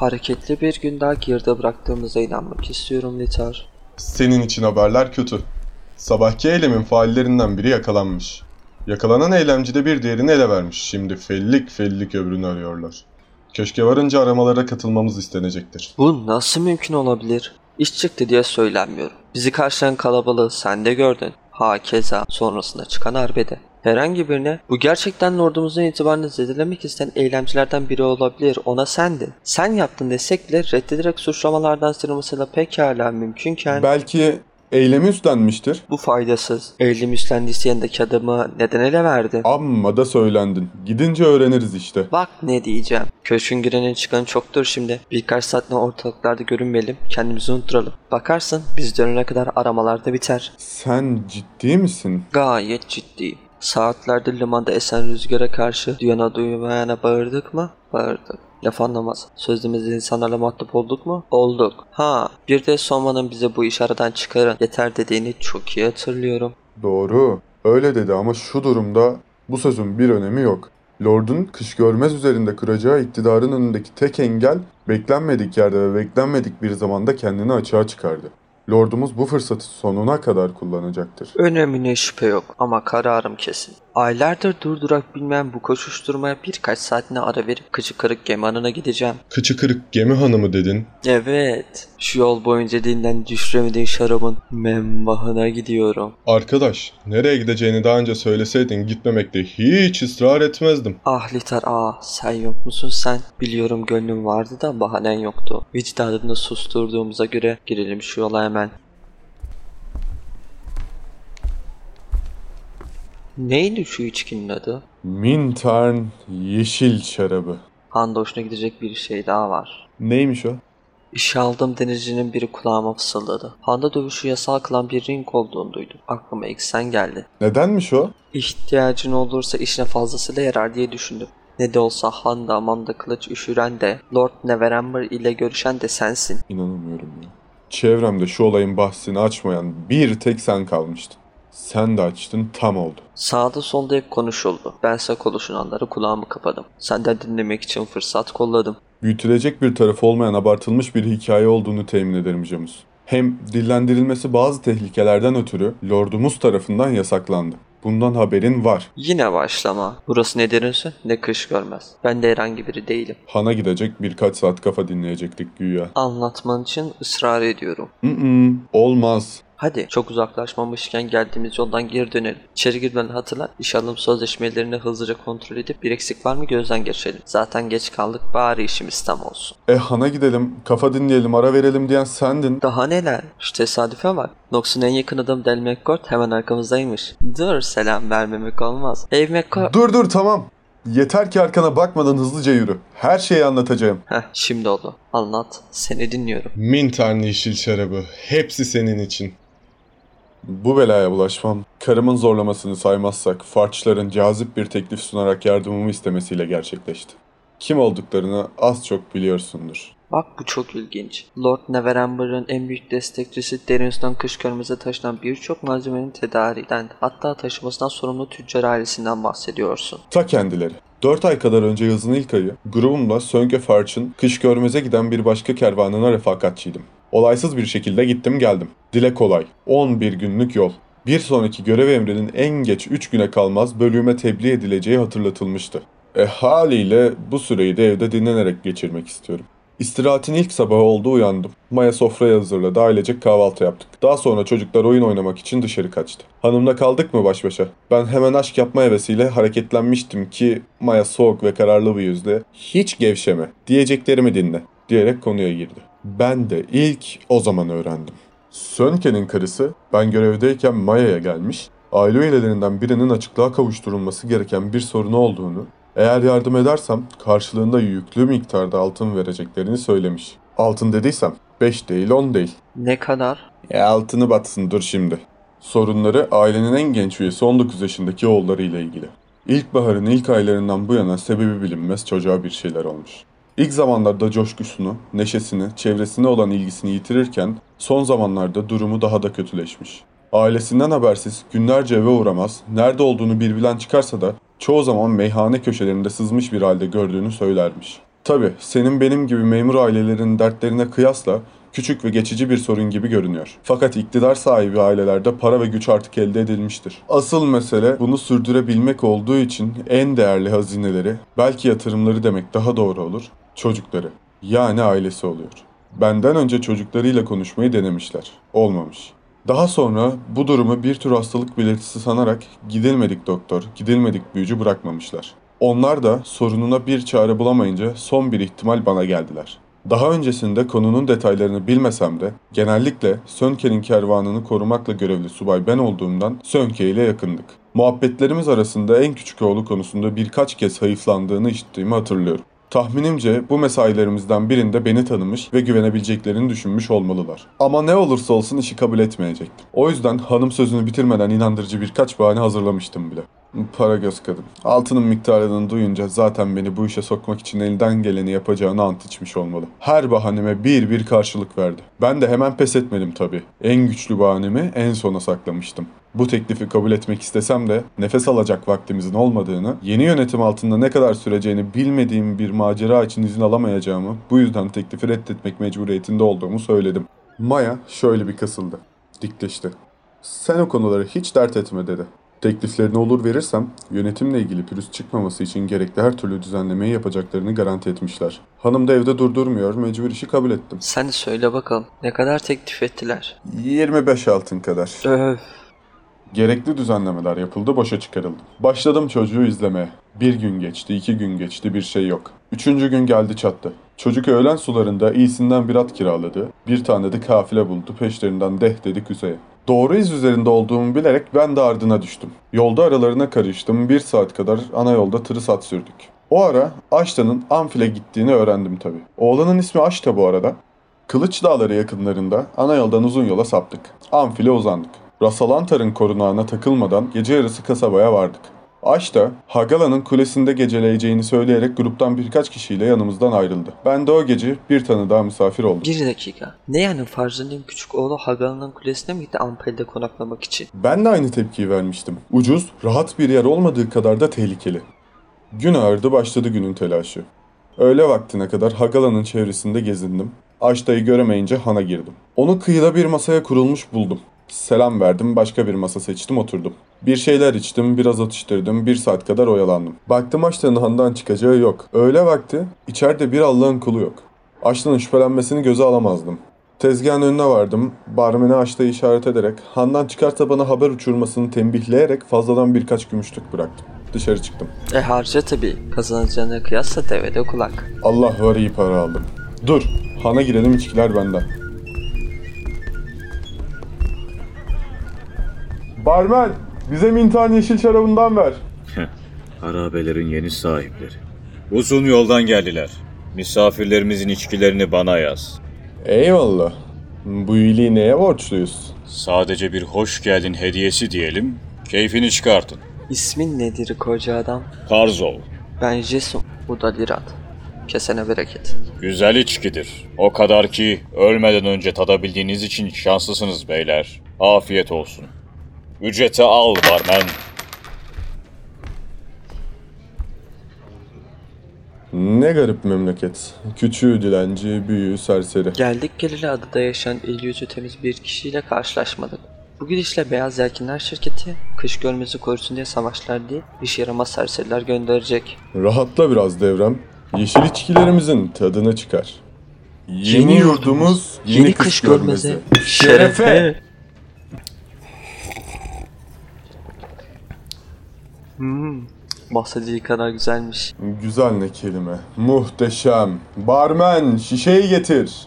Hareketli bir gün daha geride bıraktığımıza inanmak istiyorum Litar. Senin için haberler kötü. Sabahki eylemin faillerinden biri yakalanmış. Yakalanan eylemci de bir diğerini ele vermiş. Şimdi fellik fellik öbürünü arıyorlar. Köşke varınca aramalara katılmamız istenecektir. Bu nasıl mümkün olabilir? İş çıktı diye söylenmiyorum. Bizi karşılayan kalabalığı sen de gördün. Hakeza sonrasında çıkan arbede. Herhangi birine bu gerçekten lordumuzun itibarını zedelemek isteyen eylemcilerden biri olabilir. Ona sendin. Sen yaptın desek bile reddederek suçlamalardan sıyrılmasıyla pekala mümkünken Belki eylemi üstlenmiştir. bu faydasız. Eylem üstlendiyse yanındaki adamı neden ele verdi? Amma da söylendin. Gidince öğreniriz işte. Bak ne diyeceğim. Köşkün girenin çıkanı çoktur şimdi. Birkaç saatte ortalıklarda görünmeyelim. Kendimizi unutturalım. Bakarsın biz dönene kadar aramalar da biter. Sen ciddi misin? Gayet ciddiyim. Saatlerdir limanda esen rüzgara karşı duyana duymayana bağırdık mı? Bağırdık. Laf anlamaz. Sözümüz insanlarla muhatap olduk mu? Olduk. Ha bir de Soma'nın bize bu iş aradan çıkarın yeter dediğini çok iyi hatırlıyorum. Doğru. Öyle dedi ama şu durumda bu sözün bir önemi yok. Lord'un kış görmez üzerinde kuracağı iktidarın önündeki tek engel beklenmedik yerde ve beklenmedik bir zamanda kendini açığa çıkardı. Lordumuz bu fırsatı sonuna kadar kullanacaktır. Önemine şüphe yok ama kararım kesin. Aylardır durdurak bilmem bu koşuşturmaya birkaç saatine ara verip kıçı kırık gemi anına gideceğim. Kıçı kırık gemi hanımı dedin. Evet, şu yol boyunca dinlen düşüremediğin şarabın membahına gidiyorum. Arkadaş, nereye gideceğini daha önce söyleseydin gitmemekte hiç ısrar etmezdim. Ah Litar ah sen yok musun sen? Biliyorum gönlüm vardı da bahanen yoktu. Vicdanını susturduğumuza göre girelim şu yola hemen. Neydi şu içkinin adı? Mintarn yeşil şarabı. Handa hoşuna gidecek bir şey daha var. Neymiş o? İşe aldığım denizcinin biri kulağıma fısıldadı. Handa dövüşü yasal kılan bir ring olduğunu duydum. Aklıma ilk sen geldin. Nedenmiş o? İhtiyacın olursa işine fazlasıyla yarar diye düşündüm. Ne de olsa Handa Amanda Kılıç üşüren de Lord Neverember ile görüşen de sensin. İnanamıyorum ya. Çevremde şu olayın bahsini açmayan bir tek sen kalmıştın. Sen de açtın tam oldu. Sağda solda hep konuşuldu. Bense konuşulanları kulağımı kapadım. Senden dinlemek için fırsat kolladım. Büyütülecek bir tarafı olmayan abartılmış bir hikaye olduğunu temin ederim Camus. Hem dillendirilmesi bazı tehlikelerden ötürü Lordumuz tarafından yasaklandı. Bundan haberin var. Yine başlama. Burası ne derinse ne kış görmez. Ben de herhangi biri değilim. Han'a gidecek birkaç saat kafa dinleyecektik güya. Anlatman için ısrar ediyorum. Mm olmaz. Hadi çok uzaklaşmamışken geldiğimiz yoldan geri dönelim. İçeri girmeden hatırla iş alım sözleşmelerini hızlıca kontrol edip bir eksik var mı gözden geçirelim. Zaten geç kaldık bari işimiz tam olsun. E Han'a gidelim, kafa dinleyelim, ara verelim diyen sendin. Daha neler? Şu tesadüfe bak. Nox'un en yakın adamı Del McCord hemen arkamızdaymış. Dur selam vermemek olmaz. Hey McCord. Dur dur tamam. Yeter ki arkana bakmadan hızlıca yürü. Her şeyi anlatacağım. Heh şimdi oldu. Anlat. Seni dinliyorum. Mintarn yeşil şarabı. Hepsi senin için. Bu belaya bulaşmam, karımın zorlamasını saymazsak farçların cazip bir teklif sunarak yardımımı istemesiyle gerçekleşti. Kim olduklarını az çok biliyorsundur. Bak bu çok ilginç. Lord Neverember'ın en büyük destekçisi Derins'ten kış körmeze taşınan birçok malzemenin tedariğinden hatta taşımasından sorumlu tüccar ailesinden bahsediyorsun. Ta kendileri. 4 ay kadar önce yazın ilk ayı grubumla Sönke Farç'ın kış görmeze giden bir başka kervanına refakatçiydim. Olaysız bir şekilde gittim geldim. Dile kolay. 11 günlük yol. Bir sonraki görev emrinin en geç 3 güne kalmaz bölüme tebliğ edileceği hatırlatılmıştı. E haliyle bu süreyi de evde dinlenerek geçirmek istiyorum. İstirahatin ilk sabahı oldu uyandım. Maya sofrayı hazırladı, ailecek kahvaltı yaptık. Daha sonra çocuklar oyun oynamak için dışarı kaçtı. Hanımla kaldık mı baş başa? Ben hemen aşk yapma hevesiyle hareketlenmiştim ki Maya soğuk ve kararlı bir yüzle hiç gevşeme, diyeceklerimi dinle diyerek konuya girdi. Ben de ilk o zaman öğrendim. Sönke'nin karısı ben görevdeyken Maya'ya gelmiş, aile üyelerinden birinin açıklığa kavuşturulması gereken bir sorunu olduğunu, eğer yardım edersem karşılığında yüklü miktarda altın vereceklerini söylemiş. Altın dediysem 5 değil 10 değil. Ne kadar? E altını batsın dur şimdi. Sorunları ailenin en genç üyesi 19 yaşındaki oğullarıyla ilgili. İlkbaharın ilk aylarından bu yana sebebi bilinmez çocuğa bir şeyler olmuş. İlk zamanlarda coşkusunu, neşesini, çevresine olan ilgisini yitirirken son zamanlarda durumu daha da kötüleşmiş. Ailesinden habersiz günlerce eve uğramaz, nerede olduğunu bir bilen çıkarsa da çoğu zaman meyhane köşelerinde sızmış bir halde gördüğünü söylermiş. Tabi senin benim gibi memur ailelerinin dertlerine kıyasla küçük ve geçici bir sorun gibi görünüyor. Fakat iktidar sahibi ailelerde para ve güç artık elde edilmiştir. Asıl mesele bunu sürdürebilmek olduğu için en değerli hazineleri, belki yatırımları demek daha doğru olur, çocukları. Yani ailesi oluyor. Benden önce çocuklarıyla konuşmayı denemişler. Olmamış. Daha sonra bu durumu bir tür hastalık belirtisi sanarak gidilmedik doktor, gidilmedik büyücü bırakmamışlar. Onlar da sorununa bir çare bulamayınca son bir ihtimal bana geldiler. Daha öncesinde konunun detaylarını bilmesem de genellikle Sönke'nin kervanını korumakla görevli subay ben olduğumdan Sönke ile yakındık. Muhabbetlerimiz arasında en küçük oğlu konusunda birkaç kez hayıflandığını işittiğimi hatırlıyorum. Tahminimce bu mesailerimizden birinde beni tanımış ve güvenebileceklerini düşünmüş olmalılar. Ama ne olursa olsun işi kabul etmeyecektim. O yüzden hanım sözünü bitirmeden inandırıcı birkaç bahane hazırlamıştım bile. Para göz kadın. Altının miktarını duyunca zaten beni bu işe sokmak için elinden geleni yapacağını ant içmiş olmalı. Her bahaneme bir bir karşılık verdi. Ben de hemen pes etmedim tabii. En güçlü bahanemi en sona saklamıştım. Bu teklifi kabul etmek istesem de nefes alacak vaktimizin olmadığını, yeni yönetim altında ne kadar süreceğini bilmediğim bir macera için izin alamayacağımı, bu yüzden teklifi reddetmek mecburiyetinde olduğumu söyledim. Maya şöyle bir kısıldı. Dikleşti. Sen o konuları hiç dert etme dedi. Tekliflerini olur verirsem yönetimle ilgili pürüz çıkmaması için gerekli her türlü düzenlemeyi yapacaklarını garanti etmişler. Hanım da evde durdurmuyor, mecbur işi kabul ettim. Sen de söyle bakalım ne kadar teklif ettiler? 25 altın kadar. Öf. Gerekli düzenlemeler yapıldı, boşa çıkarıldı. Başladım çocuğu izlemeye. Bir gün geçti, iki gün geçti, bir şey yok. Üçüncü gün geldi çattı. Çocuk öğlen sularında iyisinden bir at kiraladı. Bir tane de kafile buldu, peşlerinden deh dedi kuzeye. Doğru iz üzerinde olduğumu bilerek ben de ardına düştüm. Yolda aralarına karıştım, bir saat kadar ana yolda tırı sat sürdük. O ara Aşta'nın Amfil'e gittiğini öğrendim tabii. Oğlanın ismi Aşta bu arada. Kılıç Dağları yakınlarında ana yoldan uzun yola saptık. Amfil'e uzandık. Rasalantar'ın korunağına takılmadan gece yarısı kasabaya vardık. Aş da Hagala'nın kulesinde geceleyeceğini söyleyerek gruptan birkaç kişiyle yanımızdan ayrıldı. Ben de o gece bir tane daha misafir oldum. Bir dakika. Ne yani Farzan'ın küçük oğlu Hagal'ın kulesine mi gitti Ampel'de konaklamak için? Ben de aynı tepkiyi vermiştim. Ucuz, rahat bir yer olmadığı kadar da tehlikeli. Gün ağırdı başladı günün telaşı. Öğle vaktine kadar Hagala'nın çevresinde gezindim. Aşta'yı göremeyince hana girdim. Onu kıyıda bir masaya kurulmuş buldum. Selam verdim, başka bir masa seçtim, oturdum. Bir şeyler içtim, biraz atıştırdım, bir saat kadar oyalandım. Baktım Aştan'ın handan çıkacağı yok. Öğle vakti, içeride bir Allah'ın kulu yok. Aştan'ın şüphelenmesini göze alamazdım. Tezgahın önüne vardım, barmene Aşta'yı işaret ederek, handan çıkarsa bana haber uçurmasını tembihleyerek fazladan birkaç gümüşlük bıraktım. Dışarı çıktım. E harca tabii. Kazanacağına kıyasla devede kulak. Allah var iyi para aldım. Dur, hana girelim içkiler benden. Barmen, bize mintan yeşil şarabından ver. Harabelerin yeni sahipleri. Uzun yoldan geldiler. Misafirlerimizin içkilerini bana yaz. Eyvallah. Bu iyiliği neye borçluyuz? Sadece bir hoş geldin hediyesi diyelim. Keyfini çıkartın. İsmin nedir koca adam? Karzol. Ben Jason. Bu da Lirat. Kesene bereket. Güzel içkidir. O kadar ki ölmeden önce tadabildiğiniz için şanslısınız beyler. Afiyet olsun. Ücreti al barmen. Ne garip memleket. Küçüğü dilenci, büyüğü serseri. Geldik geleli adada yaşayan el yüzü temiz bir kişiyle karşılaşmadık. Bu gidişle Beyaz Yelkenler şirketi kış görmesi korusun diye savaşlar diye iş yaramaz serseriler gönderecek. Rahatla biraz devrem. Yeşil içkilerimizin tadını çıkar. Yeni yurdumuz, yeni kış görmezi. Şerefe! Hmm, bahsedildiği kadar güzelmiş. Güzel ne kelime. Muhteşem. Barmen şişeyi getir.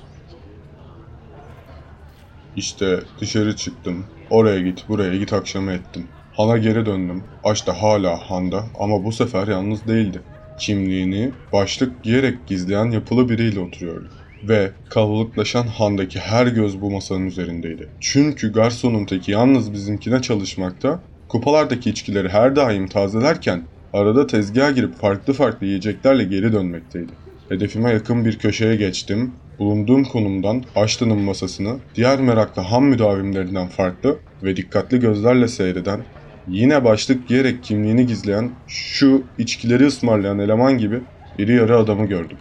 İşte dışarı çıktım. Oraya git, buraya git akşama ettim. Han'a geri döndüm. Aç da hala Han'da ama bu sefer yalnız değildi. Kimliğini başlık giyerek gizleyen yapılı biriyle oturuyordu. Ve kalabalıklaşan Han'daki her göz bu masanın üzerindeydi. Çünkü garsonun teki yalnız bizimkine çalışmakta, kupalardaki içkileri her daim tazelerken arada tezgaha girip farklı farklı yiyeceklerle geri dönmekteydi. Hedefime yakın bir köşeye geçtim. Bulunduğum konumdan Ashton'ın masasını diğer meraklı ham müdavimlerinden farklı ve dikkatli gözlerle seyreden, yine başlık giyerek kimliğini gizleyen şu içkileri ısmarlayan eleman gibi iri yarı adamı gördüm.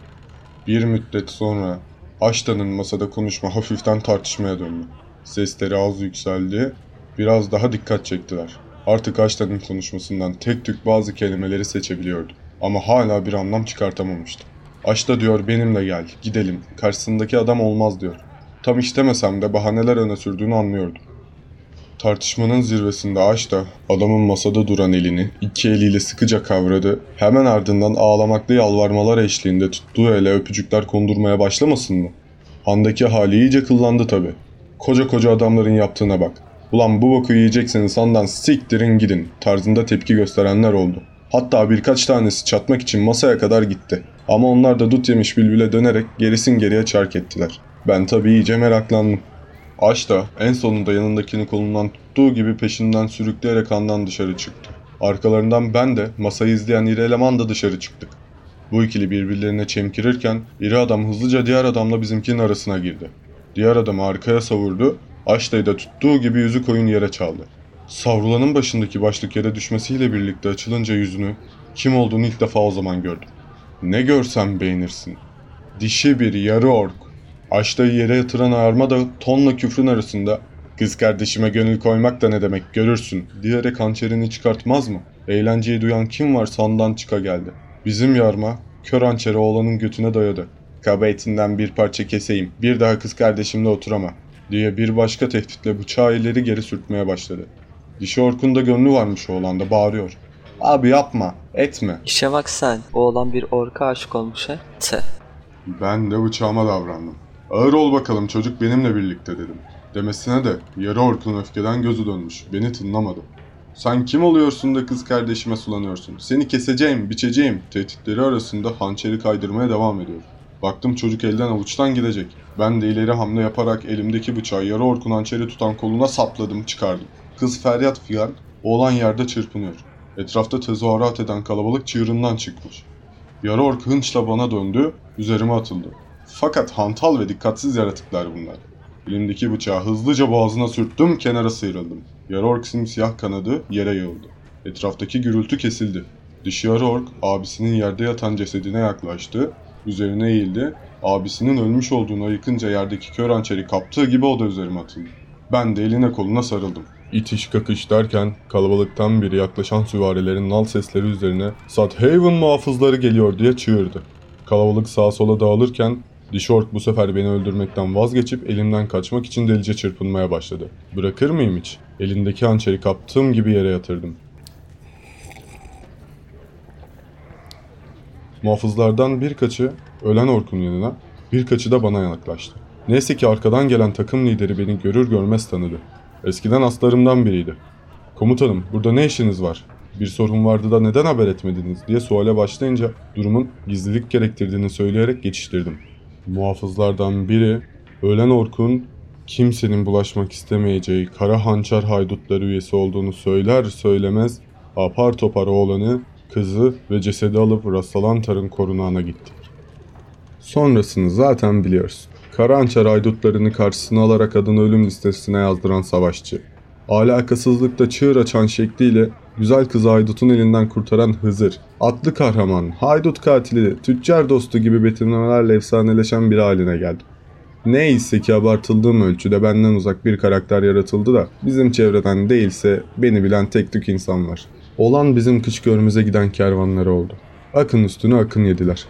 Bir müddet sonra Aşta'nın masada konuşma hafiften tartışmaya döndü. Sesleri az yükseldi, biraz daha dikkat çektiler. Artık Aşta'nın konuşmasından tek tük bazı kelimeleri seçebiliyordu. Ama hala bir anlam çıkartamamıştı. Aşta diyor benimle gel, gidelim. Karşısındaki adam olmaz diyor. Tam istemesem de bahaneler öne sürdüğünü anlıyordum. Tartışmanın zirvesinde Aşta adamın masada duran elini iki eliyle sıkıca kavradı. Hemen ardından ağlamaklı yalvarmalar eşliğinde tuttuğu ele öpücükler kondurmaya başlamasın mı? Handaki hali iyice kıllandı tabi. Koca koca adamların yaptığına bak. Ulan bu boku yiyecekseniz sandan siktirin gidin tarzında tepki gösterenler oldu. Hatta birkaç tanesi çatmak için masaya kadar gitti. Ama onlar da dut yemiş bülbüle dönerek gerisin geriye çark ettiler. Ben tabii iyice meraklandım. Aç da en sonunda yanındakini kolundan tuttuğu gibi peşinden sürükleyerek handan dışarı çıktı. Arkalarından ben de masayı izleyen iri eleman da dışarı çıktık. Bu ikili birbirlerine çemkirirken iri adam hızlıca diğer adamla bizimkinin arasına girdi. Diğer adamı arkaya savurdu, Aşta'yı da tuttuğu gibi yüzü koyun yere çaldı. Savrulanın başındaki başlık yere düşmesiyle birlikte açılınca yüzünü kim olduğunu ilk defa o zaman gördüm. Ne görsem beğenirsin. Dişi bir yarı ork. Aşta'yı yere yatıran ağarma da tonla küfrün arasında kız kardeşime gönül koymak da ne demek görürsün diyerek hançerini çıkartmaz mı? Eğlenceyi duyan kim var sandan çıka geldi. Bizim yarma kör hançeri oğlanın götüne dayadı. Kaba etinden bir parça keseyim bir daha kız kardeşimle oturama diye bir başka tehditle bıçağı ileri geri sürtmeye başladı. Dişi orkun da gönlü varmış oğlanda bağırıyor. Abi yapma etme. İşe bak sen. Oğlan bir orka aşık olmuş he. Te. Ben de bıçağıma davrandım. Ağır ol bakalım çocuk benimle birlikte dedim. Demesine de yarı orkun öfkeden gözü dönmüş. Beni tınlamadı. Sen kim oluyorsun da kız kardeşime sulanıyorsun? Seni keseceğim, biçeceğim. Tehditleri arasında hançeri kaydırmaya devam ediyor. Baktım çocuk elden avuçtan gidecek. Ben de ileri hamle yaparak elimdeki bıçağı yarı orkun hançeri tutan koluna sapladım çıkardım. Kız feryat figan oğlan yerde çırpınıyor. Etrafta tezahürat eden kalabalık çığırından çıkmış. Yarı ork hınçla bana döndü, üzerime atıldı. Fakat hantal ve dikkatsiz yaratıklar bunlar. Elimdeki bıçağı hızlıca boğazına sürttüm, kenara sıyrıldım. Yarı ork simsiyah kanadı yere yığıldı. Etraftaki gürültü kesildi. Dişi yarı ork abisinin yerde yatan cesedine yaklaştı, üzerine eğildi, abisinin ölmüş olduğunu ayıkınca yerdeki kör hançeri kaptığı gibi o da üzerime atıldı. Ben de eline koluna sarıldım. İtiş kakış derken kalabalıktan biri yaklaşan süvarilerin nal sesleri üzerine Sadhaven muhafızları geliyor diye çığırdı. Kalabalık sağa sola dağılırken Dişork bu sefer beni öldürmekten vazgeçip elimden kaçmak için delice çırpınmaya başladı. Bırakır mıyım hiç? Elindeki hançeri kaptığım gibi yere yatırdım. Muhafızlardan birkaçı ölen orkun yanına, birkaçı da bana yaklaştı. Neyse ki arkadan gelen takım lideri beni görür görmez tanıdı. Eskiden aslarımdan biriydi. Komutanım burada ne işiniz var? Bir sorun vardı da neden haber etmediniz diye suale başlayınca durumun gizlilik gerektirdiğini söyleyerek geçiştirdim. Muhafızlardan biri ölen orkun kimsenin bulaşmak istemeyeceği kara hançer haydutları üyesi olduğunu söyler söylemez apar topar oğlanı, kızı ve cesedi alıp Rastalantar'ın korunağına gittik. Sonrasını zaten biliyorsun. Kara hançer haydutlarını karşısına alarak adını ölüm listesine yazdıran savaşçı. Alakasızlıkta çığır açan şekliyle güzel kızı haydutun elinden kurtaran Hızır. Atlı kahraman, haydut katili, tüccar dostu gibi betimlemelerle efsaneleşen bir haline geldim. Neyse ki abartıldığım ölçüde benden uzak bir karakter yaratıldı da bizim çevreden değilse beni bilen tek tük insan var. Olan bizim kış görmemize giden kervanları oldu. Akın üstüne akın yediler.